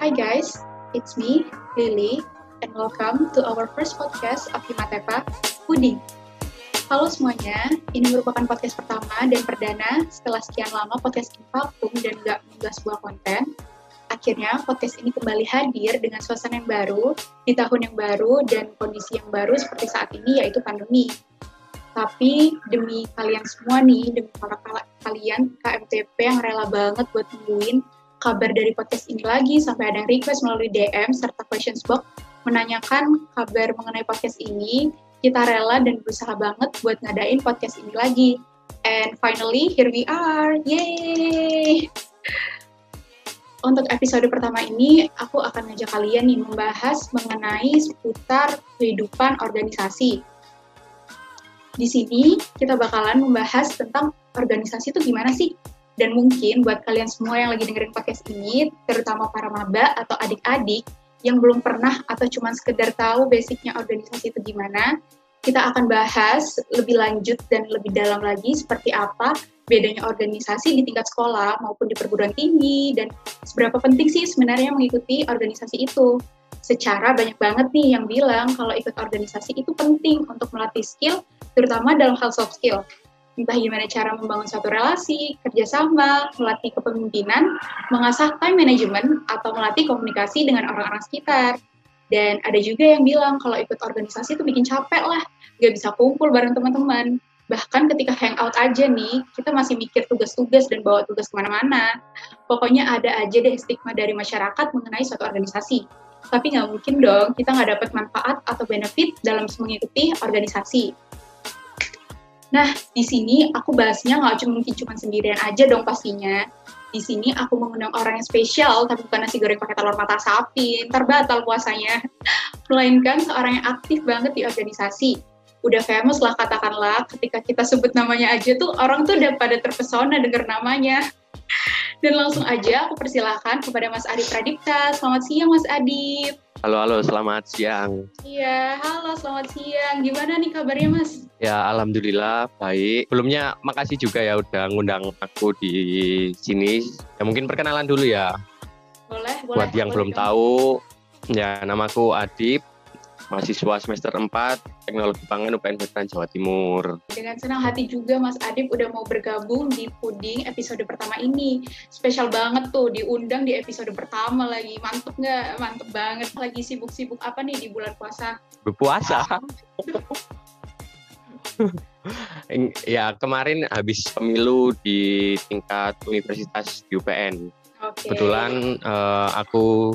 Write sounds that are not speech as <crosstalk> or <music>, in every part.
Hi guys, it's me, Lily, and welcome to our first podcast of Himatepa, Puding. Halo semuanya, ini merupakan podcast pertama dan perdana setelah sekian lama podcast ini vakum dan gak mengunggah sebuah konten. Akhirnya podcast ini kembali hadir dengan suasana yang baru, di tahun yang baru, dan kondisi yang baru seperti saat ini yaitu pandemi. Tapi demi kalian semua nih, demi para kalian KMTP yang rela banget buat nungguin kabar dari podcast ini lagi, sampai ada yang request melalui DM serta questions box menanyakan kabar mengenai podcast ini, kita rela dan berusaha banget buat ngadain podcast ini lagi. And finally, here we are. Yay! Untuk episode pertama ini, aku akan ngajak kalian nih membahas mengenai seputar kehidupan organisasi. Di sini kita bakalan membahas tentang organisasi itu gimana sih? Dan mungkin buat kalian semua yang lagi dengerin podcast ini, terutama para maba atau adik-adik yang belum pernah atau cuma sekedar tahu basicnya organisasi itu gimana, kita akan bahas lebih lanjut dan lebih dalam lagi seperti apa bedanya organisasi di tingkat sekolah maupun di perguruan tinggi dan seberapa penting sih sebenarnya mengikuti organisasi itu secara banyak banget nih yang bilang kalau ikut organisasi itu penting untuk melatih skill, terutama dalam hal soft skill. Entah gimana cara membangun suatu relasi, kerjasama, melatih kepemimpinan, mengasah time management, atau melatih komunikasi dengan orang-orang sekitar. Dan ada juga yang bilang kalau ikut organisasi itu bikin capek lah, gak bisa kumpul bareng teman-teman. Bahkan ketika hangout aja nih, kita masih mikir tugas-tugas dan bawa tugas ke mana-mana. Pokoknya ada aja deh stigma dari masyarakat mengenai suatu organisasi tapi nggak mungkin dong kita nggak dapat manfaat atau benefit dalam mengikuti organisasi. Nah, di sini aku bahasnya nggak cuma mungkin cuma sendirian aja dong pastinya. Di sini aku mengundang orang yang spesial, tapi bukan nasi goreng pakai telur mata sapi, ntar batal puasanya. <laughs> Melainkan seorang yang aktif banget di organisasi. Udah famous lah katakanlah, ketika kita sebut namanya aja tuh, orang tuh udah pada terpesona denger namanya. <laughs> Dan langsung aja aku persilahkan kepada Mas Adip Pradipta. Selamat siang Mas Adip. Halo, halo, selamat siang. Iya, halo, selamat siang. Gimana nih kabarnya Mas? Ya, Alhamdulillah baik. Sebelumnya makasih juga ya udah ngundang aku di sini. Ya mungkin perkenalan dulu ya. Boleh, boleh. Buat yang boleh, belum boleh. tahu, ya namaku Adip, mahasiswa semester 4 Teknologi Pangan UPN Veteran Jawa Timur. Dengan senang hati juga Mas Adip udah mau bergabung di Puding episode pertama ini. Spesial banget tuh diundang di episode pertama lagi. Mantep nggak? Mantep banget. Lagi sibuk-sibuk apa nih di bulan puasa? Berpuasa. ya kemarin habis pemilu di tingkat universitas di UPN. Oke. Kebetulan eh, aku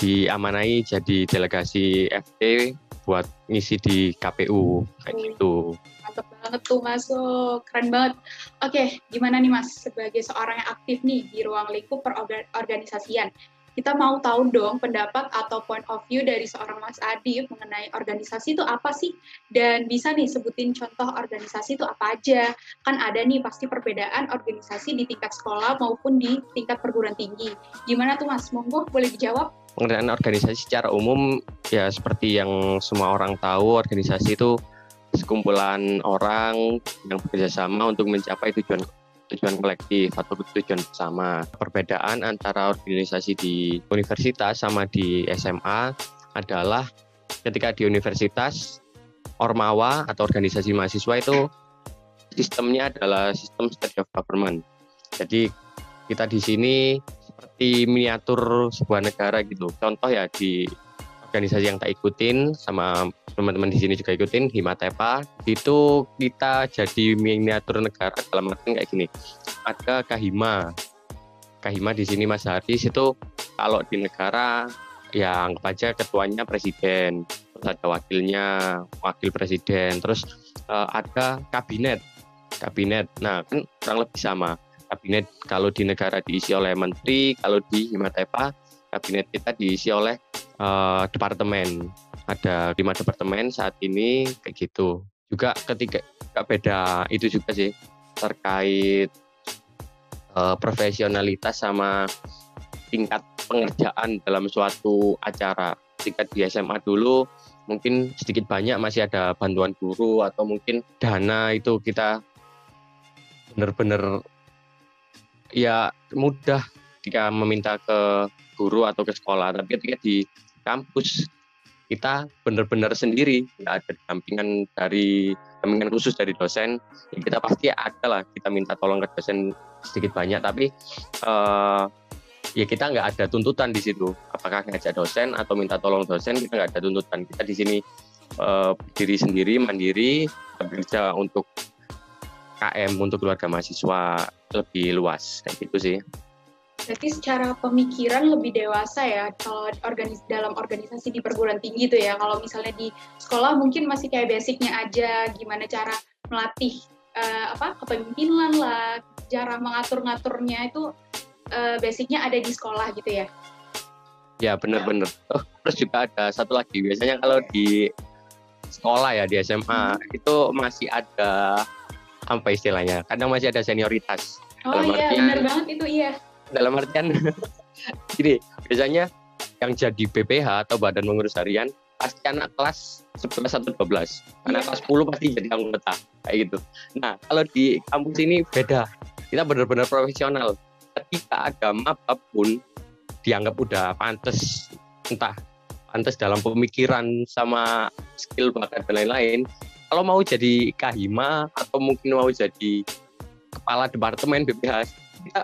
diamanai jadi delegasi FT buat ngisi di KPU kayak gitu. Mantep banget tuh masuk. Keren banget. Oke, gimana nih Mas sebagai seorang yang aktif nih di ruang lingkup perorganisasian? Kita mau tahu dong pendapat atau point of view dari seorang Mas Adip mengenai organisasi itu apa sih? Dan bisa nih sebutin contoh organisasi itu apa aja? Kan ada nih pasti perbedaan organisasi di tingkat sekolah maupun di tingkat perguruan tinggi. Gimana tuh Mas? Monggo boleh dijawab? Pengertian organisasi secara umum ya seperti yang semua orang tahu organisasi itu sekumpulan orang yang bekerja sama untuk mencapai tujuan tujuan kolektif atau tujuan bersama. Perbedaan antara organisasi di universitas sama di SMA adalah ketika di universitas ormawa atau organisasi mahasiswa itu sistemnya adalah sistem study of government. Jadi kita di sini seperti miniatur sebuah negara gitu. Contoh ya di organisasi yang tak ikutin sama teman-teman di sini juga ikutin Himatepa itu kita jadi miniatur negara dalam artian kayak gini. Ada Kahima. Kahima di sini Mas Haris itu kalau di negara ya anggap aja ketuanya presiden, terus ada wakilnya, wakil presiden, terus eh, ada kabinet. Kabinet. Nah, kan kurang lebih sama kabinet kalau di negara diisi oleh menteri, kalau di Himatepa kabinet kita diisi oleh uh, departemen. Ada lima departemen saat ini kayak gitu. Juga ketika gak beda itu juga sih terkait uh, profesionalitas sama tingkat pengerjaan dalam suatu acara. Ketika di SMA dulu mungkin sedikit banyak masih ada bantuan guru atau mungkin dana itu kita benar-benar ya mudah jika meminta ke guru atau ke sekolah tapi ketika di kampus kita benar-benar sendiri nggak ada dampingan dari dampingan khusus dari dosen ya kita pasti ada lah kita minta tolong ke dosen sedikit banyak tapi uh, ya kita nggak ada tuntutan di situ. Apakah ngajak dosen atau minta tolong dosen kita nggak ada tuntutan. Kita di sini uh, berdiri sendiri mandiri bekerja untuk KM untuk keluarga mahasiswa lebih luas kayak gitu sih Berarti secara pemikiran lebih dewasa ya kalau organis dalam organisasi di perguruan tinggi itu ya. Kalau misalnya di sekolah mungkin masih kayak basicnya aja, gimana cara melatih uh, apa kepemimpinan lah, cara mengatur-ngaturnya itu uh, basicnya ada di sekolah gitu ya. Ya benar-benar. Oh, terus juga ada satu lagi biasanya kalau di sekolah ya di SMA hmm. itu masih ada apa istilahnya? Kadang masih ada senioritas. Oh iya, benar banget itu iya. Dalam artian <laughs> gini biasanya yang jadi BPH atau badan pengurus harian pasti anak kelas 11 atau 12 anak kelas 10 pasti jadi anggota kayak gitu. Nah kalau di kampus ini beda. Kita benar-benar profesional. Ketika agama apa pun dianggap udah pantas entah pantas dalam pemikiran sama skill bakat dan lain-lain kalau mau jadi kahima atau mungkin mau jadi kepala departemen BPH kita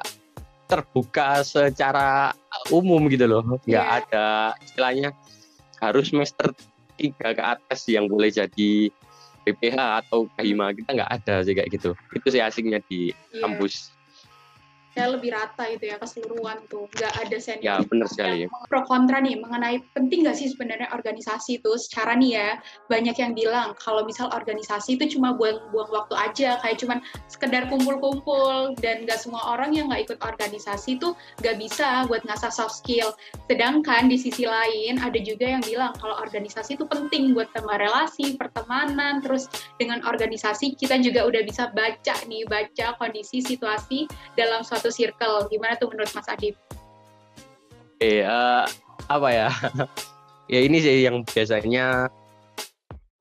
terbuka secara umum gitu loh nggak yeah. ada istilahnya harus semester tiga ke atas yang boleh jadi PPH atau KHIMA kita nggak ada sih kayak gitu itu sih asiknya di yeah. kampus ya lebih rata gitu ya keseluruhan tuh. Nggak ada senior ya benar sekali pro kontra nih mengenai penting nggak sih sebenarnya organisasi itu secara nih ya banyak yang bilang kalau misal organisasi itu cuma buang-buang waktu aja kayak cuman sekedar kumpul-kumpul dan nggak semua orang yang nggak ikut organisasi itu nggak bisa buat ngasah soft skill. Sedangkan di sisi lain ada juga yang bilang kalau organisasi itu penting buat tambah relasi pertemanan terus dengan organisasi kita juga udah bisa baca nih baca kondisi situasi dalam suatu satu circle. Gimana tuh menurut Mas Adib? Oke, uh, apa ya? <laughs> ya ini sih yang biasanya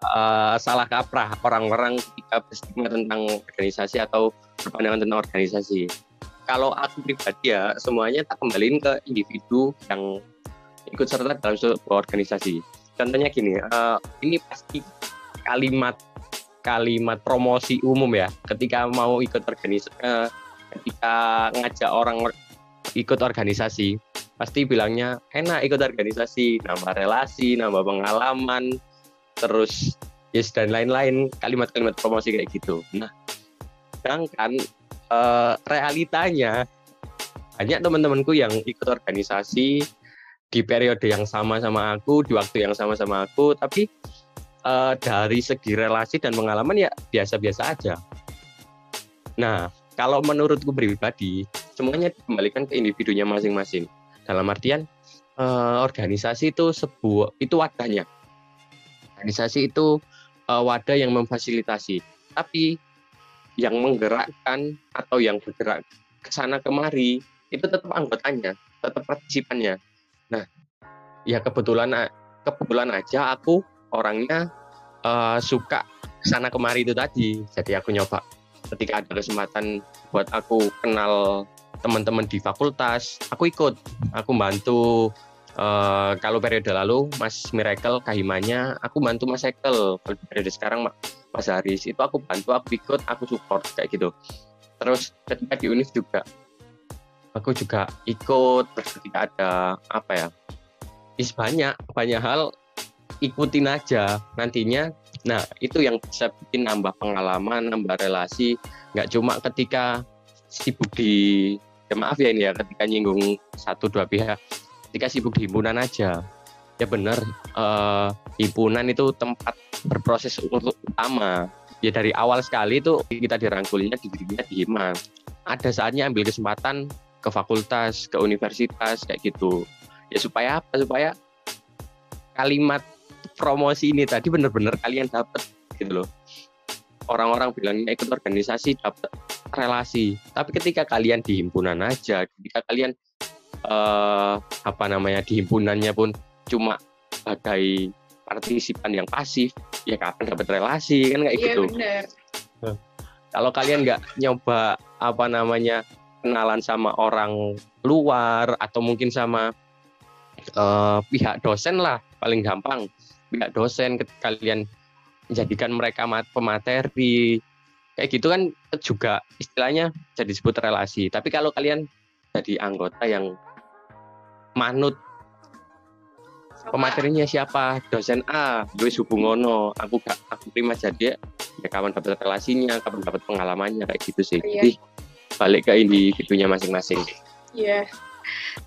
uh, salah kaprah orang-orang ketika berstigma tentang organisasi atau berpandangan tentang organisasi. Kalau aku pribadi ya semuanya tak kembaliin ke individu yang ikut serta dalam sebuah organisasi. Contohnya gini, uh, ini pasti kalimat kalimat promosi umum ya ketika mau ikut organisasi uh, ketika ngajak orang ikut organisasi pasti bilangnya enak ikut organisasi nambah relasi nambah pengalaman terus yes dan lain-lain kalimat-kalimat promosi kayak gitu. Nah sedangkan uh, realitanya banyak teman-temanku yang ikut organisasi di periode yang sama sama aku di waktu yang sama sama aku tapi uh, dari segi relasi dan pengalaman ya biasa-biasa aja. Nah kalau menurutku pribadi semuanya dikembalikan ke individunya masing-masing. Dalam artian eh, organisasi itu sebuah itu wadahnya. Organisasi itu eh, wadah yang memfasilitasi. Tapi yang menggerakkan atau yang bergerak ke sana kemari itu tetap anggotanya tetap partisipannya. Nah ya kebetulan kebetulan aja aku orangnya uh, suka sana kemari itu tadi. Jadi aku nyoba ketika ada kesempatan buat aku kenal teman-teman di fakultas aku ikut. Aku bantu uh, kalau periode lalu Mas Miracle kahimanya aku bantu Mas Ekel kalau periode sekarang Mas Haris itu aku bantu aku ikut aku support kayak gitu. Terus ketika di Unif juga aku juga ikut. Terus ketika ada apa ya is banyak banyak hal ikutin aja. Nantinya Nah, itu yang bisa bikin nambah pengalaman, nambah relasi. Nggak cuma ketika sibuk di, ya maaf ya ini ya, ketika nyinggung satu dua pihak, ketika sibuk di himpunan aja. Ya benar, uh, himpunan itu tempat berproses untuk utama. Ya dari awal sekali itu kita dirangkulnya di dirinya di Hima. Ada saatnya ambil kesempatan ke fakultas, ke universitas kayak gitu. Ya supaya apa? Supaya kalimat promosi ini tadi benar-benar kalian dapat gitu loh. Orang-orang bilangnya ikut organisasi dapat relasi. Tapi ketika kalian di himpunan aja ketika kalian uh, apa namanya di himpunannya pun cuma sebagai partisipan yang pasif ya kapan dapat relasi kan kayak iya, gitu. bener. kalau kalian nggak nyoba apa namanya kenalan sama orang luar atau mungkin sama uh, pihak dosen lah paling gampang pihak dosen kalian menjadikan mereka pemateri. Kayak gitu kan juga istilahnya jadi disebut relasi. Tapi kalau kalian jadi anggota yang manut pematerinya siapa? Dosen A Luis Hubungono aku gak aku terima jadi ya. Kapan dapat relasinya kapan dapat pengalamannya kayak gitu sih. Iya. jadi balik ke individunya masing-masing. Iya.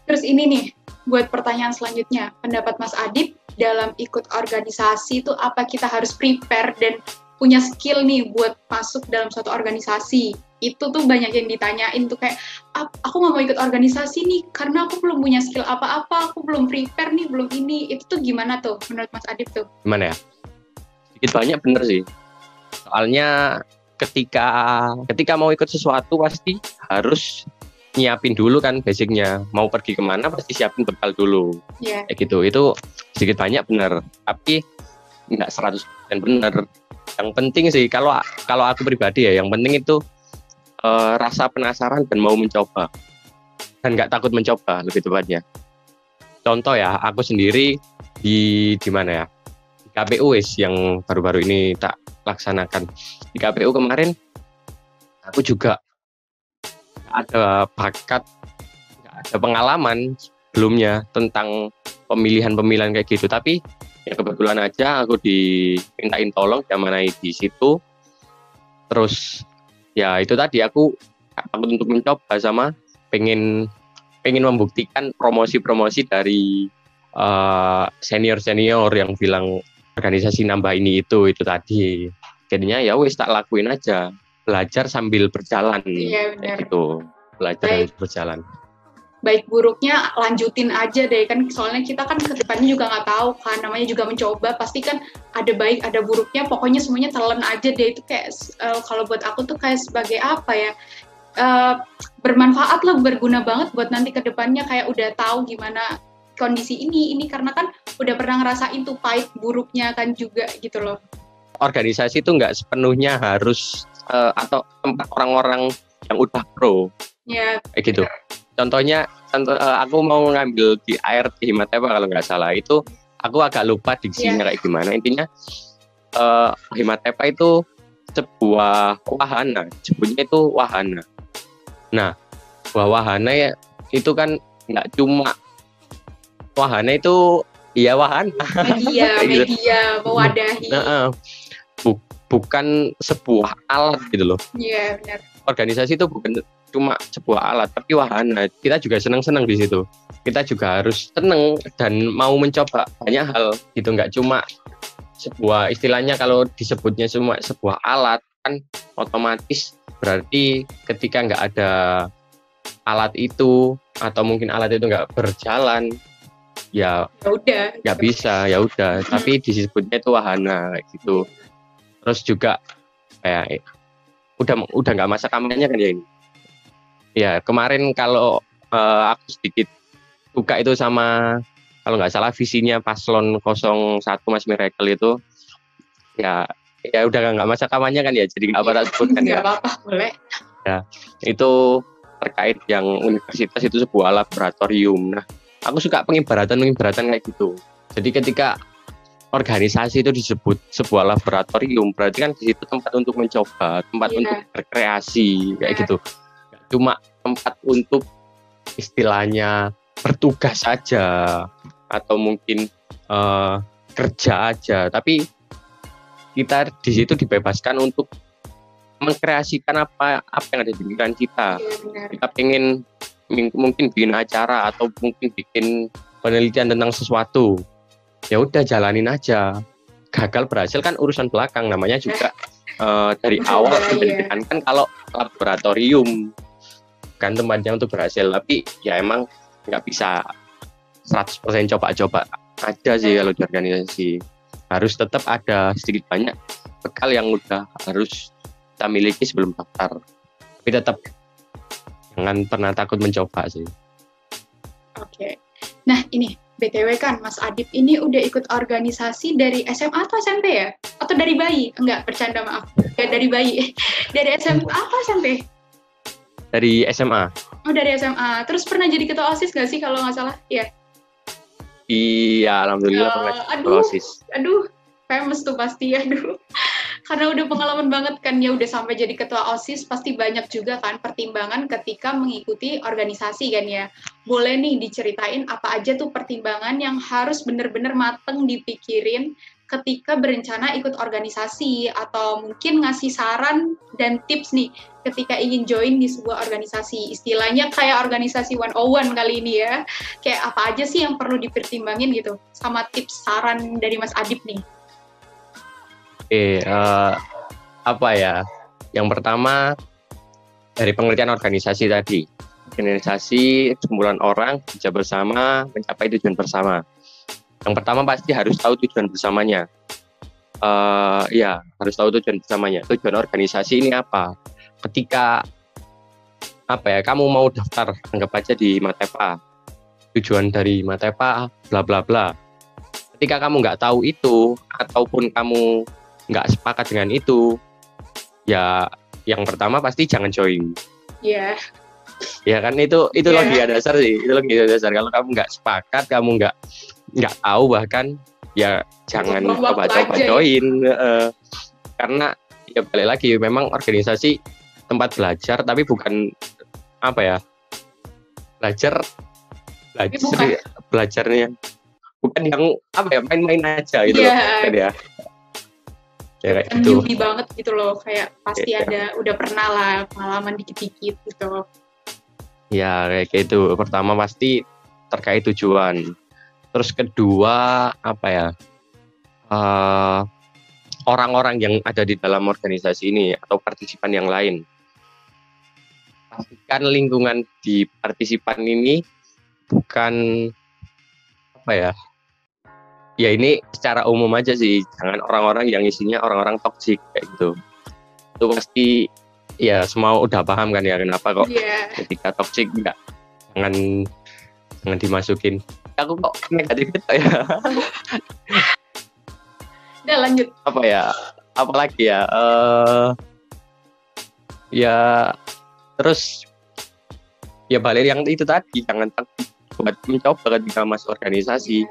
Terus ini nih buat pertanyaan selanjutnya. Pendapat Mas Adib dalam ikut organisasi itu apa kita harus prepare dan punya skill nih buat masuk dalam suatu organisasi. Itu tuh banyak yang ditanyain tuh kayak aku nggak mau ikut organisasi nih karena aku belum punya skill apa-apa aku belum prepare nih belum ini. Itu tuh gimana tuh menurut Mas Adib tuh? Gimana ya? Sedikit banyak bener sih. Soalnya ketika ketika mau ikut sesuatu pasti harus nyiapin dulu kan basicnya. Mau pergi ke mana pasti siapin bekal dulu. Yeah. kayak gitu. Itu sedikit banyak benar tapi nggak 100% benar yang penting sih kalau kalau aku pribadi ya yang penting itu uh, rasa penasaran dan mau mencoba. Dan nggak takut mencoba lebih tepatnya. Contoh ya aku sendiri di di mana ya? Di KPU is yang baru-baru ini tak laksanakan. Di KPU kemarin aku juga ada bakat nggak ada pengalaman sebelumnya tentang pemilihan-pemilihan kayak gitu. Tapi ya kebetulan aja aku dimintain tolong diamanai di situ. Terus ya itu tadi aku aku untuk mencoba sama pengen pengen membuktikan promosi-promosi dari uh, eh, senior senior yang bilang organisasi nambah ini itu itu tadi. Jadinya ya wis tak lakuin aja belajar sambil berjalan. Iya, benar. gitu. Belajar sambil berjalan. Baik buruknya lanjutin aja deh. Kan soalnya kita kan ke depannya juga nggak tahu kan. Namanya juga mencoba. Pasti kan ada baik ada buruknya. Pokoknya semuanya telan aja deh. Itu kayak uh, kalau buat aku tuh kayak sebagai apa ya? Uh, bermanfaat lah berguna banget buat nanti ke depannya. Kayak udah tahu gimana kondisi ini ini. Karena kan udah pernah ngerasain tuh pahit buruknya kan juga gitu loh. Organisasi itu nggak sepenuhnya harus uh, atau tempat orang-orang yang udah pro. Ya. Kayak gitu. Contohnya, contoh uh, aku mau ngambil di air di kalau nggak salah itu aku agak lupa diksinya ya. kayak gimana. Intinya uh, Himatepa itu sebuah wahana, sebutnya itu wahana. Nah, sebuah wahana ya itu kan nggak cuma wahana itu iya wahana. Media, <laughs> gitu. media mewadahi. Nah, uh, bukan sebuah alat gitu loh. Iya benar. Organisasi itu bukan cuma sebuah alat tapi wahana. Kita juga senang-senang di situ. Kita juga harus senang dan mau mencoba banyak hal gitu nggak cuma sebuah istilahnya kalau disebutnya cuma sebuah alat kan otomatis berarti ketika nggak ada alat itu atau mungkin alat itu nggak berjalan ya, ya udah nggak bisa ya udah tapi disebutnya itu wahana gitu terus juga kayak udah udah nggak masa kampanye kan ya ini? Ya kemarin kalau uh, aku sedikit buka itu sama kalau nggak salah visinya paslon 01 Mas Miracle itu ya ya udah nggak masa kampanye kan ya jadi nggak apa-apa sebutkan ya. Apa-apa boleh. Ya itu terkait yang universitas itu sebuah laboratorium. Nah aku suka pengibaratan pengibaratan kayak gitu. Jadi ketika organisasi itu disebut sebuah laboratorium. Berarti kan di situ tempat untuk mencoba tempat yeah. untuk berkreasi kayak yeah. gitu. Cuma tempat untuk istilahnya bertugas saja atau mungkin uh, kerja aja. Tapi kita di situ dibebaskan untuk mengkreasikan apa apa yang ada di pikiran kita. Yeah, kita pengen mungkin bikin acara atau mungkin bikin penelitian tentang sesuatu ya udah jalanin aja. Gagal berhasil kan urusan belakang namanya juga uh, dari awal pendidikan kan kalau laboratorium kan tempatnya untuk berhasil. Tapi ya emang nggak bisa 100% coba-coba. Aja sih kalau di organisasi. Harus tetap ada sedikit banyak bekal yang udah harus kita miliki sebelum daftar. Tapi tetap jangan pernah takut mencoba sih. Oke. Okay. nah ini BTW kan Mas Adip ini udah ikut organisasi dari SMA atau SMP ya? Atau dari bayi? Enggak, bercanda maaf. Ya, dari bayi. <laughs> dari SMA apa SMP? Dari SMA. Oh, dari SMA. Terus pernah jadi ketua OSIS nggak sih kalau nggak salah? Iya. Iya, alhamdulillah pernah Eh, aduh, OSIS. aduh, famous tuh pasti, <laughs> aduh. Karena udah pengalaman banget kan ya udah sampai jadi ketua OSIS pasti banyak juga kan pertimbangan ketika mengikuti organisasi kan ya. Boleh nih diceritain apa aja tuh pertimbangan yang harus bener-bener mateng dipikirin ketika berencana ikut organisasi atau mungkin ngasih saran dan tips nih ketika ingin join di sebuah organisasi. Istilahnya kayak organisasi 101 kali ini ya. Kayak apa aja sih yang perlu dipertimbangin gitu sama tips saran dari Mas Adib nih. Oke, eh, apa ya? Yang pertama dari pengertian organisasi tadi. Organisasi kumpulan orang kerja bersama mencapai tujuan bersama. Yang pertama pasti harus tahu tujuan bersamanya. Eh, ya, harus tahu tujuan bersamanya. Tujuan organisasi ini apa? Ketika apa ya? Kamu mau daftar, anggap aja di Matepa. Tujuan dari Matepa, bla bla bla. Ketika kamu nggak tahu itu, ataupun kamu nggak sepakat dengan itu, ya yang pertama pasti jangan join. Iya. Ya kan itu itu Iya. logika dasar sih, itu logika dasar. Kalau kamu nggak sepakat, kamu nggak nggak tahu bahkan ya jangan coba-coba ya. join. eh, karena ya balik lagi, memang organisasi tempat belajar, tapi bukan apa ya belajar belajar bukan. belajarnya bukan yang apa ya main-main aja gitu Iya. loh kan ya ya kayak gitu banget gitu loh, kayak pasti Iya. ada udah pernah lah pengalaman dikit-dikit gitu. Ya kayak gitu. Pertama pasti terkait tujuan. Terus kedua apa ya? eh, orang-orang yang ada di dalam organisasi ini atau partisipan yang lain. Pastikan lingkungan di partisipan ini bukan apa ya? Ya ini secara umum aja sih. Jangan orang-orang yang isinya orang-orang toksik kayak gitu. Itu pasti ya semua udah paham kan ya kenapa kok Iya. ketika toxic enggak jangan jangan dimasukin aku kok negatif gitu ya <laughs> Udah lanjut. apa ya apalagi ya eh ya terus ya balik yang itu tadi jangan takut buat mencoba ketika masuk organisasi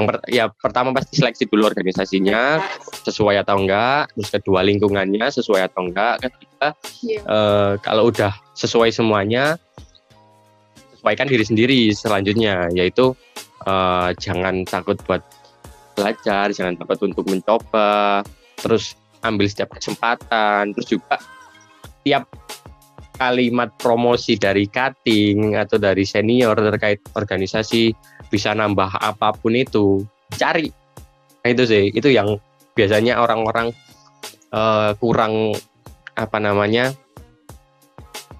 yang per- ya pertama pasti seleksi dulu organisasinya sesuai atau enggak terus kedua lingkungannya sesuai atau enggak ketiga Iya. eh, kalau udah sesuai semuanya sesuaikan diri sendiri selanjutnya yaitu eh, jangan takut buat belajar jangan takut untuk mencoba terus ambil setiap kesempatan terus juga tiap kalimat promosi dari cutting atau dari senior terkait organisasi bisa nambah apa pun itu cari. Nah, itu sih itu yang biasanya orang-orang eh, kurang apa namanya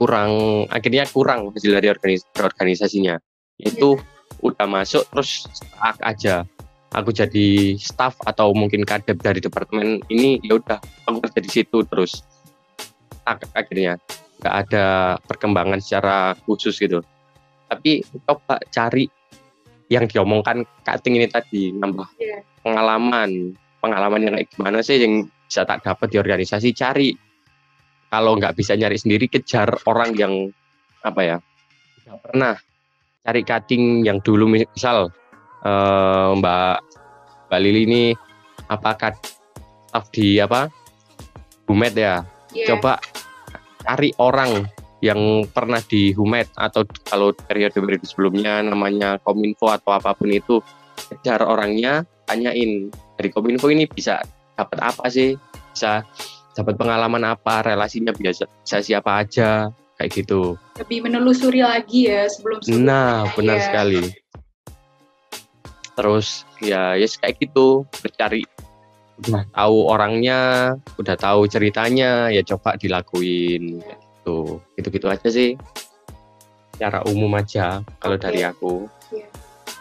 kurang akhirnya kurang hasil dari organis- organisasinya. Itu udah masuk terus stuck aja. Aku jadi staff atau mungkin kadep dari departemen ini ya udah aku kerja di situ terus. Stuck akhirnya nggak ada perkembangan secara khusus gitu. Tapi coba cari yang diomongkan cutting ini tadi nambah Iya. pengalaman. Pengalaman yang kayak gimana sih yang bisa tak dapat di organisasi? Cari. Kalau nggak bisa nyari sendiri kejar orang yang apa ya nggak pernah. Cari cutting yang dulu misal eh, Mbak Mbak Lili ini apakah staff di apa? Bumet ya? Iya. coba cari orang yang pernah di Humet atau kalau periode-periode sebelumnya namanya Kominfo atau apa pun itu kejar orangnya tanyain dari Kominfo ini bisa dapat apa sih? Bisa dapat pengalaman apa? Relasinya biasa bisa siapa aja? Kayak gitu. Lebih menelusuri lagi ya sebelum nah benar Iya. sekali. Terus ya ya kayak gitu. Bercari udah tahu orangnya udah tahu ceritanya ya coba dilakuin gitu gitu gitu aja sih secara umum aja kalau Oke. dari aku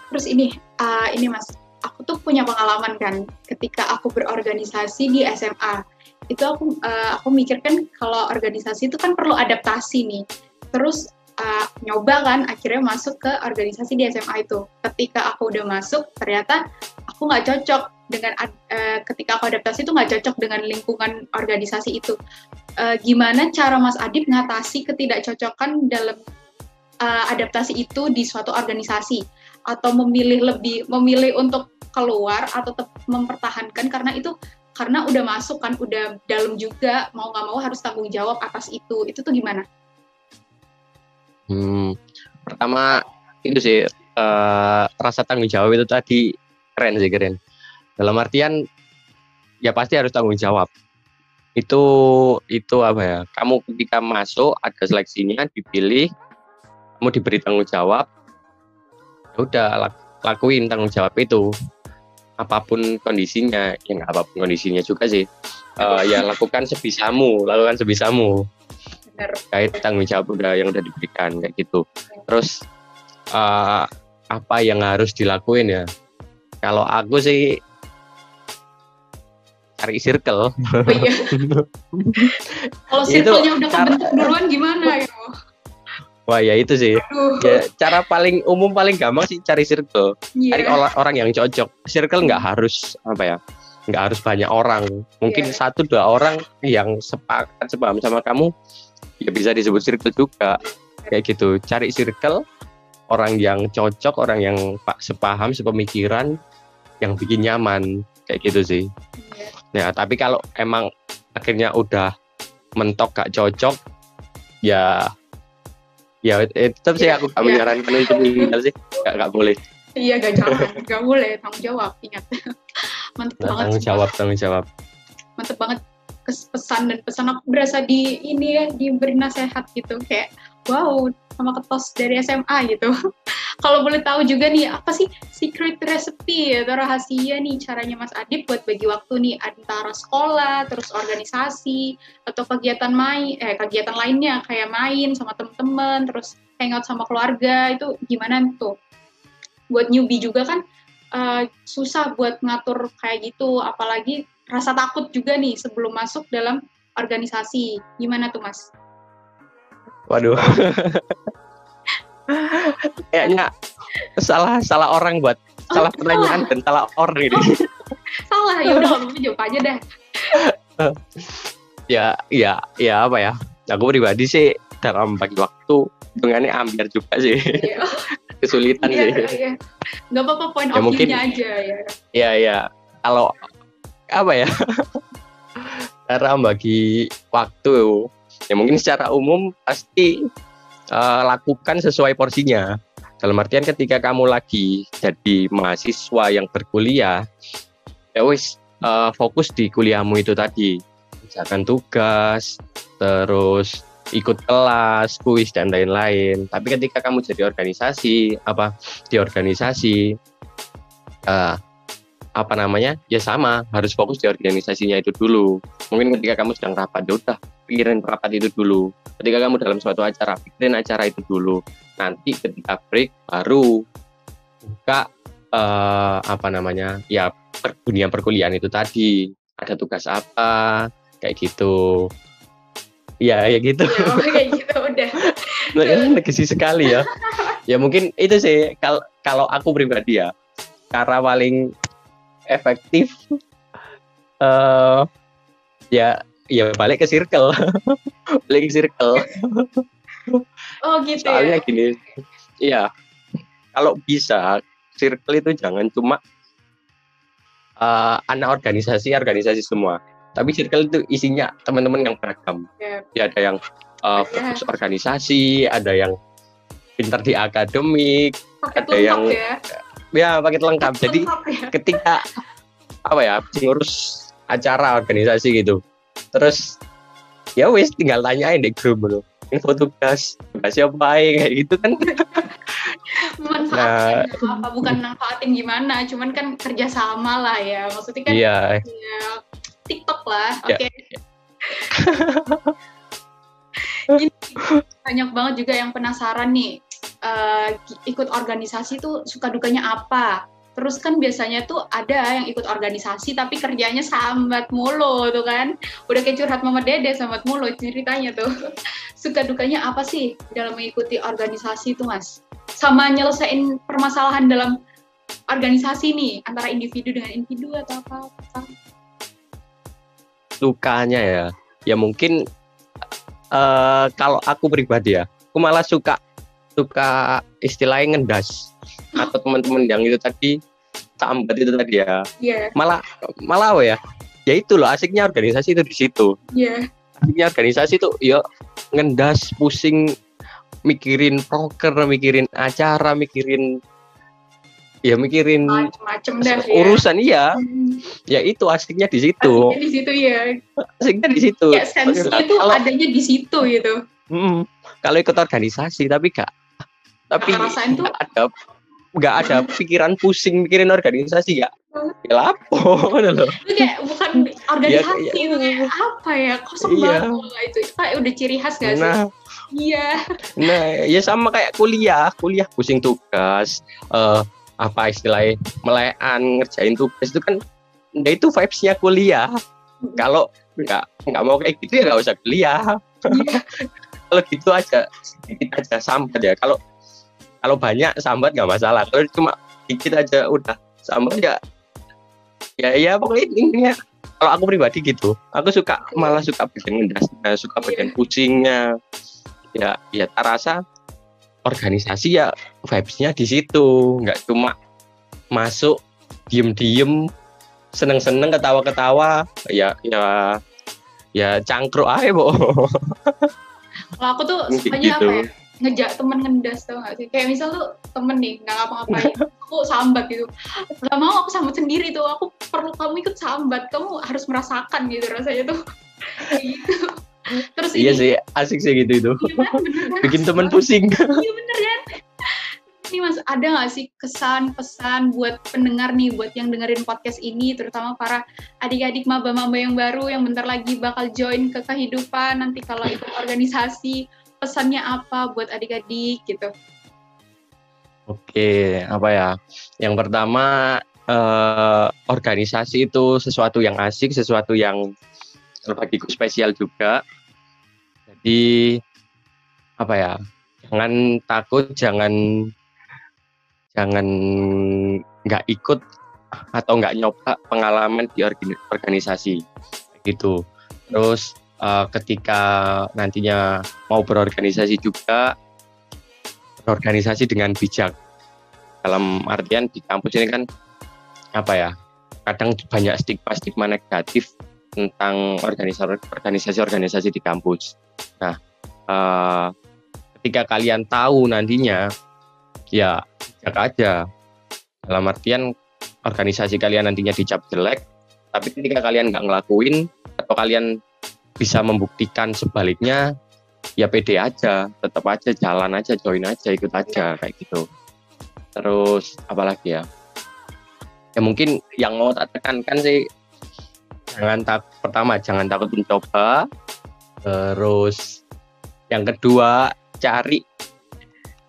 Terus ini, ah, ini Mas, aku tuh punya pengalaman kan, ketika aku berorganisasi di SMA, itu aku eh, aku mikir kan kalau organisasi itu kan perlu adaptasi nih. Terus ah, nyoba kan, akhirnya masuk ke organisasi di SMA itu. Ketika aku udah masuk, ternyata aku nggak cocok dengan eh, ketika aku adaptasi itu nggak cocok dengan lingkungan organisasi itu. Eh, gimana cara Mas Adib ngatasi ketidakcocokan dalam eh, adaptasi itu di suatu organisasi? atau memilih lebih memilih untuk keluar atau mempertahankan karena itu karena udah masuk kan udah dalam juga mau nggak mau harus tanggung jawab atas itu itu tuh gimana? Hmm, pertama itu sih uh, rasa tanggung jawab itu tadi keren sih keren. Dalam artian ya pasti harus tanggung jawab. Itu itu apa ya? Kamu ketika masuk ada seleksinya dipilih, kamu diberi tanggung jawab. Ya udah lakuin tanggung jawab itu apa pun kondisinya ya nggak apa pun kondisinya juga sih uh, ya lakukan sebisamu lakukan sebisamu Benar. kait tanggung jawab udah yang udah diberikan kayak gitu terus uh, apa yang harus dilakuin ya kalau aku sih cari circle oh, iya. kalau circle-nya udah kebentuk duluan gimana ya Wah ya itu sih. Aduh. Ya cara paling umum paling gampang sih cari circle. Yeah. Cari orang, yang cocok. Circle nggak harus apa ya? Nggak harus banyak orang. Mungkin yeah. satu dua orang yang sepakat sepaham sama kamu ya bisa disebut circle juga. Kayak gitu. Cari circle orang yang cocok, orang yang sepaham, sepemikiran, yang bikin nyaman kayak gitu sih. Yeah. Ya tapi kalau emang akhirnya udah mentok gak cocok, ya ya eh, tetap sih iya, aku iya. menyarankan untuk meninggal sih gak, gak boleh iya gak jangan gak boleh tanggung jawab ingat <laughs> mantep nah, banget tanggung jawab tanggung jawab mantep banget pesan dan pesan aku berasa di ini ya diberi nasihat gitu kayak wow sama ketos dari SMA gitu. <laughs> Kalau boleh tahu juga nih apa sih secret recipe atau rahasia nih caranya Mas Adip buat bagi waktu nih antara sekolah terus organisasi atau kegiatan main eh kegiatan lainnya kayak main sama temen-temen terus hangout sama keluarga itu gimana tuh? Buat newbie juga kan uh, susah buat ngatur kayak gitu apalagi rasa takut juga nih sebelum masuk dalam organisasi. Gimana tuh Mas? Waduh. <laughs> Kayaknya salah salah orang buat oh, salah pertanyaan salah. dan salah orang ini. salah ya udah jawab aja dah. <laughs> ya ya ya apa ya? Aku pribadi sih dalam bagi waktu dengannya ambil juga sih. Iya. <laughs> Kesulitan iya, sih. Iya. Gak apa-apa point ya, of view-nya aja ya. Iya iya. Kalau apa ya? Cara bagi waktu ya mungkin secara umum pasti uh, lakukan sesuai porsinya dalam artian ketika kamu lagi jadi mahasiswa yang berkuliah ya wis uh, fokus di kuliahmu itu tadi misalkan tugas terus ikut kelas, kuis dan lain-lain. Tapi ketika kamu jadi organisasi, apa di organisasi, uh, apa namanya ya sama harus fokus di organisasinya itu dulu. Mungkin ketika kamu sedang rapat ya udah pikirin rapat itu dulu. Ketika kamu dalam suatu acara pikirin acara itu dulu. Nanti ketika break baru buka uh, apa namanya ya per, dunia perkuliahan itu tadi. Ada tugas apa kayak gitu. Ya ya gitu. Ya, <laughs> kayak gitu udah. <laughs> Negesi sekali ya. Ya mungkin itu sih kalau kalau aku pribadi ya cara paling efektif uh, ya ya balik ke circle <laughs> balik ke circle oh gitu ya? soalnya ya? gini iya kalau bisa circle itu jangan cuma uh, anak organisasi organisasi semua tapi circle itu isinya teman-teman yang beragam yeah. ya ada yang uh, fokus organisasi ada yang pintar di akademik Paket ada yang ya? Ya paket lengkap jadi ya. ketika apa ya ngurus acara organisasi gitu terus ya wis tinggal tanyain di grup loh info tugas tugas siapa kayak gitu kan <laughs> manfaatin nah, apa bukan manfaatin gimana cuman kan kerja sama lah ya maksudnya kan iya. ya TikTok lah ya. oke <laughs> okay. Ya. banyak banget juga yang penasaran nih uh, ikut organisasi tuh suka dukanya apa Terus kan biasanya tuh ada yang ikut organisasi tapi kerjanya sambat mulu tuh kan. Udah kayak curhat Mama Dede sambat mulu ceritanya tuh. <laughs> Suka dukanya apa sih dalam mengikuti organisasi itu Mas? Sama nyelesain permasalahan dalam organisasi nih antara individu dengan individu atau apa? apa? Sukanya ya. Ya mungkin uh, kalau aku pribadi ya, aku malah suka suka istilahnya ngendas. Atau teman-teman yang itu tadi sambat itu tadi ya. Iya, malah malah apa ya? Ya itu loh asiknya organisasi itu di situ. Iya, asiknya organisasi tuh ya ngendas pusing mikirin proker mikirin acara mikirin ya mikirin macem-macem dah ya. urusan iya. Hmm, ya itu asiknya di situ. Asiknya di situ ya. asiknya di situ. Ya tuh kalau adanya di situ gitu. mm, kalau ikut organisasi tapi gak tapi Nggak ada nggak ada pikiran pusing mikirin organisasi ya ya lapo loh Itu kayak bukan organisasi iya. itu kayak apa ya kosong Iya. banget itu. Itu kayak udah ciri khas gak sih? nah Iya. Nah, ya sama kayak kuliah, kuliah pusing tugas, eh apa istilahnya melean ngerjain tugas itu kan, ya itu vibesnya kuliah. Kalau nggak nggak mau kayak gitu ya nggak usah kuliah. Iya. <laughs> Kalau gitu aja sedikit aja sambat ya. Kalau kalau banyak sambat nggak masalah. Kalau cuma dikit aja udah. Sambat ya ya ya pokoknya intinya kalau aku pribadi gitu. Aku suka malah suka bagian ngedasnya suka bagian pusingnya ya ya tak rasa organisasi ya vibes-nya di situ. Nggak cuma masuk diem-diem seneng-seneng ketawa-ketawa. Ya ya ya cangkruk aja bo. Kalau aku tuh sukanya gitu. apa ya? Ngejak temen ngendas tau gak sih? Kayak misal tuh temen nih nggak ngapa-ngapain, <laughs> aku sambat gitu. Gak mau aku sambat sendiri tuh, aku perlu kamu ikut sambat, kamu harus merasakan gitu rasanya tuh. Gitu. Terus iya ini, sih asik sih gitu itu iya kan? <laughs> bikin temen pusing <laughs> Iya bener kan? Ini mas, ada nggak sih kesan pesan buat pendengar nih, buat yang dengerin podcast ini, terutama para adik-adik maba-maba yang baru yang bentar lagi bakal join ke kehidupan nanti kalau ikut organisasi, pesannya apa buat adik-adik gitu? Oke, apa ya? Yang pertama eh, organisasi itu sesuatu yang asik, sesuatu yang bagiku spesial juga. Jadi apa ya? Jangan takut, jangan jangan nggak ikut atau nggak nyoba pengalaman di organisasi gitu. Terus eh, ketika nantinya mau berorganisasi juga berorganisasi dengan bijak. Dalam artian di kampus ini kan apa ya? Kadang banyak stigma-stigma negatif tentang organisasi organisasi-organisasi di kampus. Nah, eh, ketika kalian tahu nantinya, ya jaga aja. Dalam artian organisasi kalian nantinya dicap jelek, tapi ketika kalian nggak ngelakuin atau kalian bisa membuktikan sebaliknya, ya pede aja, tetap aja jalan aja, join aja, ikut aja kayak gitu. Terus apalagi ya? Ya mungkin yang mau tak tekankan sih jangan tak pertama jangan takut mencoba. Terus yang kedua cari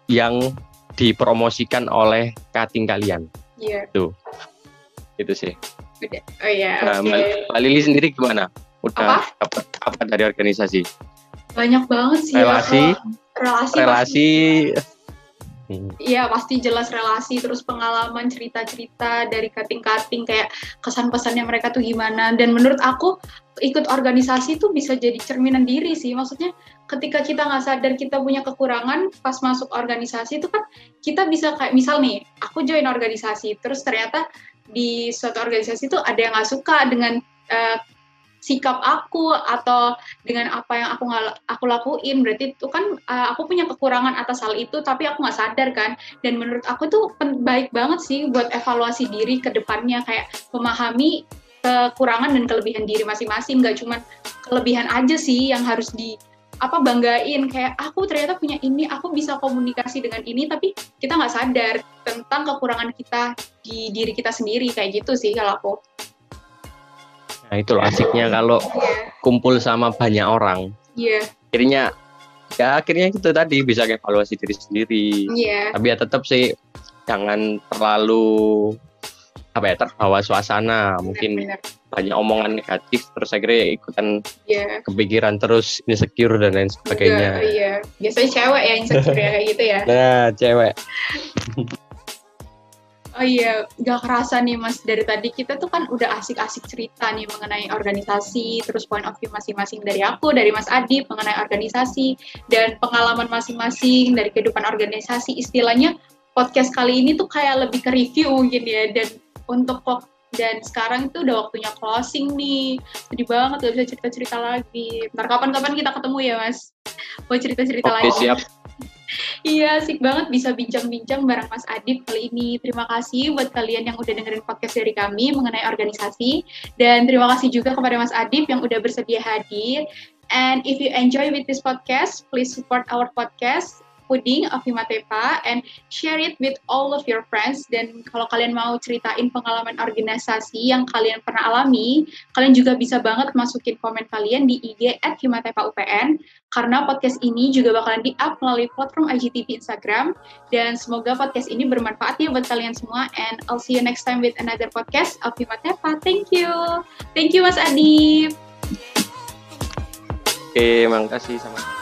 yang dipromosikan oleh cutting kalian. Iya, Itu sih. udah. Oh iya, Nah, Mbak Lili sendiri gimana? Udah dapat apa dari organisasi? Banyak banget sih. ya, Relasi? kalau- relasi, Relasi Iya pasti jelas relasi terus pengalaman cerita-cerita dari cutting-cutting kayak kesan-pesannya mereka tuh gimana dan menurut aku ikut organisasi tuh bisa jadi cerminan diri sih maksudnya ketika kita nggak sadar kita punya kekurangan pas masuk organisasi itu kan kita bisa kayak misal nih aku join organisasi terus ternyata di suatu organisasi tuh ada yang nggak suka dengan eh, sikap aku atau dengan apa yang aku aku lakuin berarti itu kan uh, aku punya kekurangan atas hal itu tapi aku nggak sadar kan? Dan menurut aku tuh baik banget sih buat evaluasi diri ke depannya kayak memahami kekurangan dan kelebihan diri masing-masing. Nggak cuma kelebihan aja sih yang harus di apa banggain. Kayak aku ternyata punya ini aku bisa komunikasi dengan ini tapi kita nggak sadar tentang kekurangan kita di diri kita sendiri kayak gitu sih kalau aku Nah itu loh asiknya kalau iya kumpul sama banyak orang. iya Akhirnya ya akhirnya itu tadi bisa evaluasi diri sendiri. iya Tapi ya tetap sih jangan terlalu apa ya terbawa suasana. Mungkin benar banyak omongan negatif terus akhirnya ya ikutan iya kepikiran terus insecure dan lain sebagainya. iya biasanya cewek ya insecure ya kayak gitu ya Nah cewek. <laughs> Oh iya, gak kerasa nih Mas. Dari tadi kita tuh kan udah asik-asik cerita nih mengenai organisasi, terus point of view masing-masing dari aku, dari Mas Adi mengenai organisasi dan pengalaman masing-masing dari kehidupan organisasi. Istilahnya podcast kali ini tuh kayak lebih ke review mungkin ya dan untuk dan sekarang itu udah waktunya closing nih. Sedih banget gak bisa cerita-cerita lagi. Ntar kapan-kapan kita ketemu ya mas? Buat cerita-cerita lagi siap Iya, asik banget bisa bincang-bincang bareng Mas Adib kali ini. Terima kasih buat kalian yang udah dengerin podcast dari kami mengenai organisasi. Dan terima kasih juga kepada Mas Adib yang udah bersedia hadir. And if you enjoy with this podcast, please support our podcast Puding of Himatepa and share it with all of your friends. Dan kalau kalian mau ceritain pengalaman organisasi yang kalian pernah alami, kalian juga bisa banget masukin komen kalian di IG at Himatepa UPN, karena podcast ini juga bakalan di-up melalui platform IGTV Instagram. Dan semoga podcast ini bermanfaat ya buat kalian semua. And I'll see you next time with another podcast of Himatepa. Thank you. Thank you Mas Adib. Oke, makasih sama